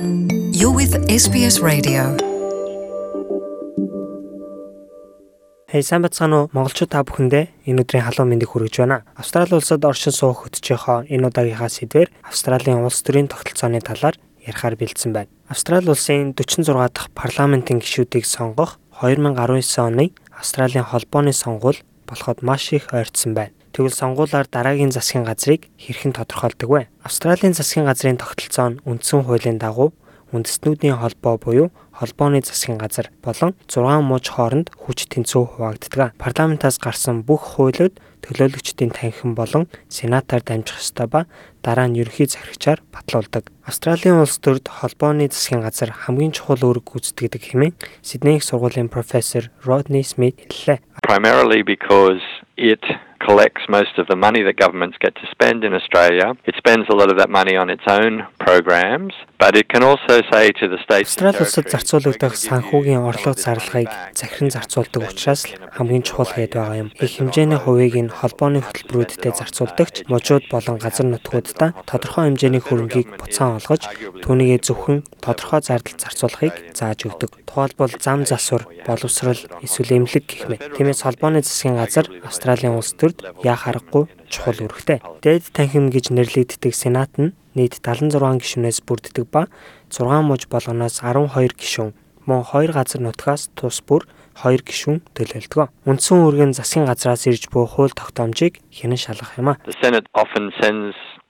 You're with SBS Radio. Хей сайн бацгаана уу монголчууд та бүхэндээ энэ өдрийн халуун мэндийг хүргэж байна. Австрали улсад оршин суух хөтжийнхөө энэ удаагийнхаа сэдвэр Австралийн улс төрийн тогтолцооны талаар ярихаар бэлдсэн байна. Австрали улсын 46 дахь парламентын гишүүдийг сонгох 2019 оны Австралийн холбооны сонгуул болоход маш их ойртсон байна. Тэгвэл сонгуулиар дараагийн засгийн газрыг хэрхэн тодорхойлдог вэ? Австралийн засгийн газрын тогтолцоо нь үндсэн хуулийн дагуу үндэстнүүдийн холбоо буюу холбооны засгийн газар болон 6 мууч хооронд хүч тэнцүү хуваагддаг. Парламентаас гарсан бүх хуулиуд төлөөлөгчдийн танхим болон сенатаар дамжих ёстой ба дараа нь ерөнхий захирагчаар батлуулдаг. Австралийн улс төрд холбооны засгийн газар хамгийн чухал үүрэг гүйцэтгэдэг хэмээн Сиднейх сургуулийн профессор Rodney Smith хэллээ. primarily because it collects most of the money that governments get to spend in Australia. It spends a lot of that money on its own programs, but it can also say to the states Австрали улсад зарцуулагдах санхүүгийн орлого зарлагыг захиран зарцуулдаг учраас хамгийн чухал хэд байгаа юм. Их хэмжээний хувийг нь холбооны хөтөлбөрүүдэд зарцуулдагч мужууд болон газар нутгуудаа тодорхой хэмжээний хөрөнгийг буцаан олгож түүнийгээ зөвхөн тодорхой зардал зарцуулахыг зааж өгдөг. Тухайлбал зам засвар, боловсрал, эсвэл эмнэлэг гэх мэт. Тиймээс холбооны засгийн газар Австралийн улс төрд яа харахгүй чухал үүрэгтэй. Дээд танхим гэж нэрлэгддэг Сенат нь нийт 76 гишүүнээс бүрддэг ба 6 муж болгоноос 12 гишүүн мөн 2 газар нутгаас тус бүр 2 гишүүн төлөөлдөг. Үндсэн үүрэг нь засгийн газраас ирж буй хууль тогтоомжийг хянан шалгах юм а.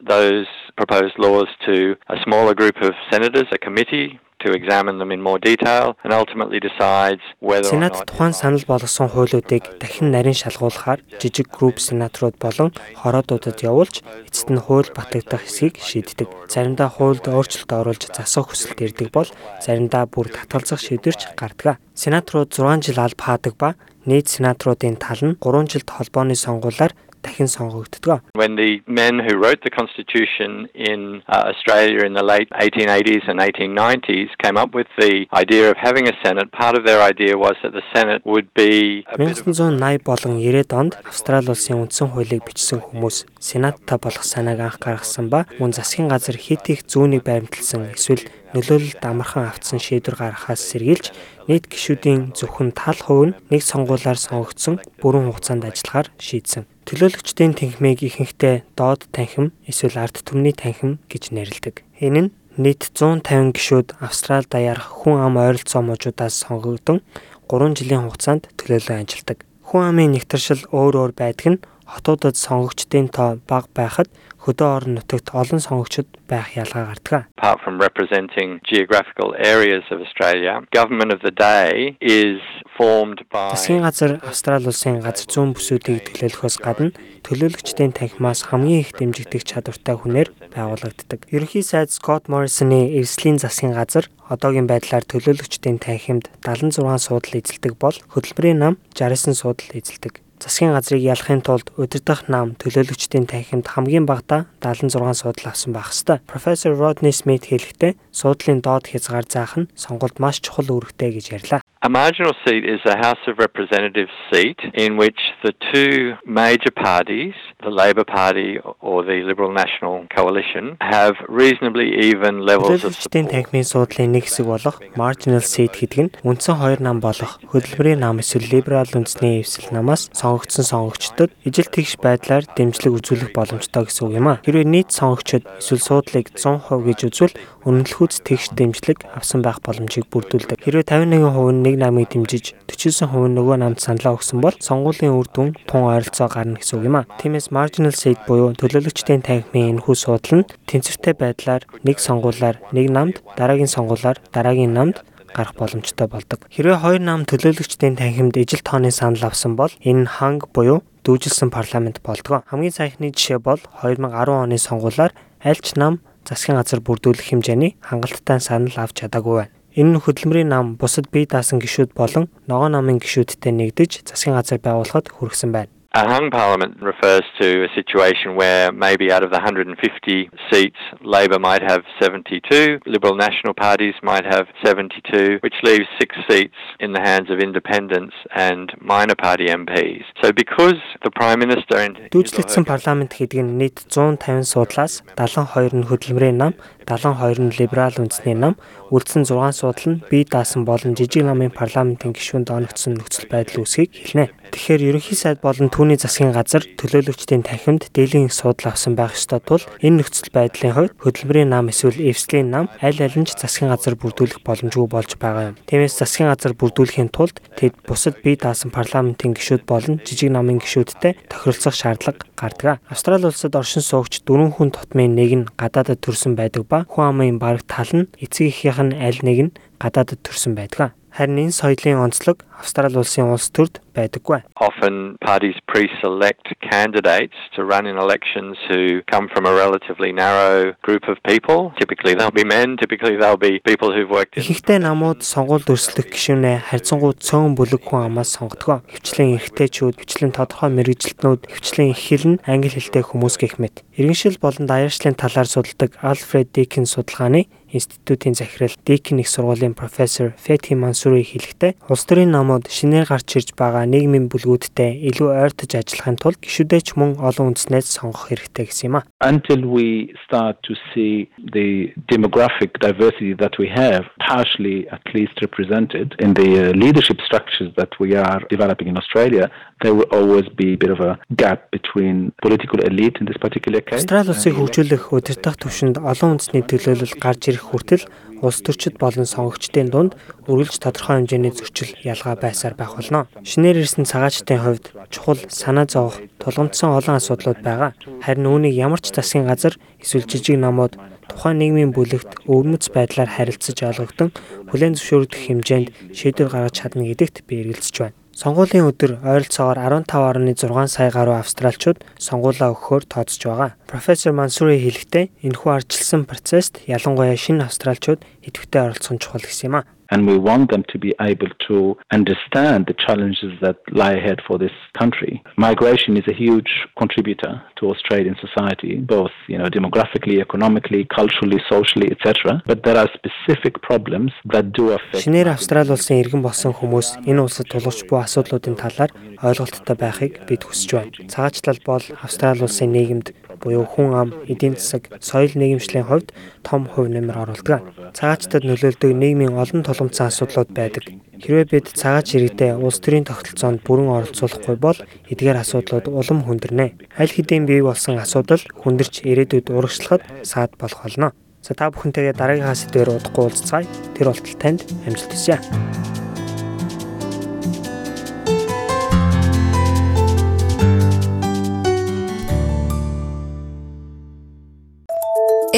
Those proposed laws to a smaller group of senators, a committee, to examine them in more detail and ultimately decides whether or Сенат тухайн санал болгосон хуулиудыг дахин нарийн шалгуулахаар жижиг групп сенаторууд болон хороодуудад явуулж эцэст нь хууль батлагдах хэсгийг шийддэг. Заримдаа хуульд өөрчлөлт оруулж засах хүсэлт ирдэг бол заримдаа бүр татгалзах шийдвэрч гардаг. Сенаторууд 6 жил алба хаадаг ба нийт сенаторуудын тал нь 3 жилд холбооны сонгуулиар дахин сонгогддог. When the men who wrote the Constitution in uh, Australia in the late 1880s and 1890s came up with the idea of having a Senate, part of their idea was that the Senate would be a bit of 1980 болон 90-ад онд Австрали улсын үндсэн хуулийг бичсэн хүмүүс Сенатта болох санааг анх гаргасан ба мөн засгийн газар хит их зүүнийг баримталсан эсвэл нөлөөлөлд амархан автсан шийдвэр гаргахаас сэргийлж нийт гишүүдийн зөвхөн тал хувь нь нэг сонгуулиар сонгогдсон бүрэн хугацаанд ажиллахаар шийдсэн. Төлөөлөгчдийн танхимыг ихэнхдээ доод танхим эсвэл ард түмний танхим гэж нэрлэдэг. Энэ нь нийт 150 гишүүд Австрали даяар хүн ам ойролцоо мужуудаас сонгогдсон 3 жилийн хугацаанд төлөөлөн ажилладаг. Хүн амын нэгтаршил өөр өөр байдаг нь хотуудад сонгогчдын тоо бага байхад хөдөө орон нутагт олон сонгогчд байх ялгаа гардаг. apart from representing geographical areas of Australia, government of the day is formed by Засгийн газар Австрали улсын газар зүүн бүсүүдийг төлөөлөхөөс гадна төлөөлөгчдийн танхимаас хамгийн их дэмжигдэх чадвартай хүнээр байгуулагддаг. Ерөнхий сайд Скот Моррисоны эвслийн засгийн газар одоогийн байдлаар төлөөлөгчдийн танхимд 76 суудал эзэлдэг бол хөтөлбөрийн нам 69 суудал эзэлдэг. Засгийн газрыг ялахын тулд удирдах нам төлөөлөгчдийн танхимд хамгийн багадаа 76 суудал авсан байх ёстой. Профессор Rodney Smith хэлэхдээ суудлын доод хязгаар заах нь сонгуульд маш чухал үүрэгтэй гэж ярьлаа. A marginal seat is a House of Representatives seat in which the two major parties, the Labor Party or the Liberal National Coalition, have reasonably even levels of support. танхимын суудлын нэг хэсэг болох marginal seat гэдэг нь үндсэн хоёр нам болох хөдөлмөрийн нам эсвэл либерал үндэсний эвсэл намаас сонгогдсон сонгогчдод ижил тэгш байдлаар дэмжлэг үзүүлэх боломжтой гэсэн үг юм а. Хэрвээ нийт сонгогчид эсвэл суудлыг 100% гэж үзвэл үнэлэхүйц тэгш дэмжлэг авсан байх боломжийг бүрдүүлдэг. Хэрвээ 51% нь нэг намыг дэмжиж 49% нь нөгөө намд саналаа өгсөн бол сонгуулийн үр дүн тун ойролцоо гарна гэсэн үг юм а. Тиймээс marginal seat буюу төлөөлөгчдийн танхимын энэхүү суудал нь тэнцвэртэй байдлаар нэг сонгуулиар нэг намд дараагийн сонгуулиар дараагийн намд гарах боломжтой болдог. Хэрвээ хоёр нам төлөөлөгчдийн танхимд ижил тооны санал авсан бол энэ нь ханг буюу дүүжилсэн парламент болдог. Хамгийн саяхны жишээ бол 2010 оны сонгуулиар аль ч нам засгийн газар бүрдүүлэх хэмжээний хангалттай санал авч чадаагүй байна. Энэ нь хөдөлмөрийн нам бусад бие даасан гишүүд болон ногоо намын гишүүдтэй нэгдэж засгийн газар байгуулахад хүргэсэн байна. A hung parliament refers to a situation where maybe out of the 150 seats, Labor might have 72, Liberal National parties might have 72, which leaves six seats in the hands of independents and minor party MPs. So because the Prime Minister and Дүүжлэгдсэн парламент гэдэг нь нийт 150 суудлаас 72 нь хөдөлмөрийн нам, 72 нь либерал үндэсний нам, үлдсэн 6 судал нь бие даасан болон жижиг намын парламентын гишүүнд оногдсон нөхцөл байдал үүсгийг хэлнэ. Тэгэхээр ерөнхий сайд болон түүний засгийн газар төлөөлөгчдийн танхимд дийлэн их судал авсан байх ёстой тул энэ нөхцөл байдлын хувьд хөдөлмөрийн нам эсвэл эвслийн нам аль аль нь ч засгийн газар бүрдүүлэх боломжгүй болж байгаа юм. Тиймээс засгийн газар бүрдүүлэхийн тулд тэд бусад бие даасан парламентын гишүүд болон жижиг намын гишүүдтэй тохиролцох шаардлага гардаг. Австрали улсад оршин суугч дөрвөн хүн тутмын нэг нь гадаадад төрсэн байдаг ба хүн амын бараг тал нь эцэг эхийнх нь аль нэг нь гадаадад төрсэн байдаг. Харин энэ соёлын онцлог Австрали улсын улс төрд байдаггүй. Often parties pre-select candidates to run in elections who come from a relatively narrow group of people. Typically they'll be men, typically they'll be people who've worked in Ихэнхдээ намууд сонгуульд өрсөлдөх гишүүнээ харьцангуй цөөн бүлэг хүн амаас сонгодог. Хвчлэн эрэгтэйчүүд, хвчлэн тодорхой мэрэгжилтнүүд, хвчлэн их хэл нь англи хэлтэй хүмүүс гэх мэт. Иргэншил болон даяаршлын талаар судалдаг Альфред Дикин судалгааны Институтын захирал Дикин их сургуулийн профессор Фэти Мансури хэлэхдээ улс төрийн намууд шинээр гарч ирж байгаа нийгмийн бүлгүүдтэй илүү ойртож ажиллахын тулд гишүүдээ ч мөн олон үндэснээс сонгох хэрэгтэй гэсэн юм а. Until we start to see the demographic diversity that we have partially at least represented in the leadership structures that we are developing in Australia, there will always be a bit of a gap between political elite in this particular case. Австрали улсыг хөгжүүлэх удирдах төвшөнд олон үндэсний төлөөлөл гарч ирэх хүртэл улс төрчид болон сонгогчдын дунд үргэлж тодорхой хэмжээний зөрчил ялгаа байсаар байх болно. Шинээр ирсэн цагаачтын хувьд чухал санаа зовох тулгамдсан олон асуудлууд байгаа. Харин үүнийг ямар ч засгийн газар эсвэл жижиг намууд тухайн нийгмийн бүлэгт өвмөц байдлаар харилцаж ойлгогдсон хүлээн зөвшөөрөгдөх хэмжээнд шийдвэр гаргаж чадна гэдэгт би эргэлзэж байна. Сонгуулийн өдөр ойролцоогоор 15.6 сая гаруй австралчууд сонгуулаа өгөхөөр тооцож байгаа. Профессор Мансури хэлэхдээ энэхүү ардчилсан процесст ялангуяа шинэ австралчууд идэвхтэй оролцох нь чухал гэсэн юм а and we want them to be able to understand the challenges that lie ahead for this country. Migration is a huge contributor to Australian society, both you know demographically, economically, culturally, socially, etc. But there are specific problems that do affect. Шинээр Австрали улсын иргэн болсон хүмүүс энэ улсад тулгарч буй асуудлуудын талаар ойлголттой байхыг бид хүсэж байна. Цагаачлал бол Австрали улсын нийгэмд буюу хүн ам, эдийн засаг, соёл нийгэмшлийн хувьд том хувь нэмэр оруулдаг. Цагаачтад нөлөөлдөг нийгмийн олон тулгымцсан асуудлууд байдаг. Хэрвээ бид цагаач иргэдээ улс төрийн тогтолцоонд бүрэн оролцуулахгүй бол эдгээр асуудлууд улам хүндэрнэ. Аль хэдийн бий болсон асуудал хүндэрч ирээдүйд урагшлахад саад болох болно. За та бүхэнтэйгээ дараагийн сэдвээр удахгүй уулзцаая. Тэр болтол танд амжилт хүсье.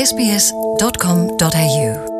sbs.com.au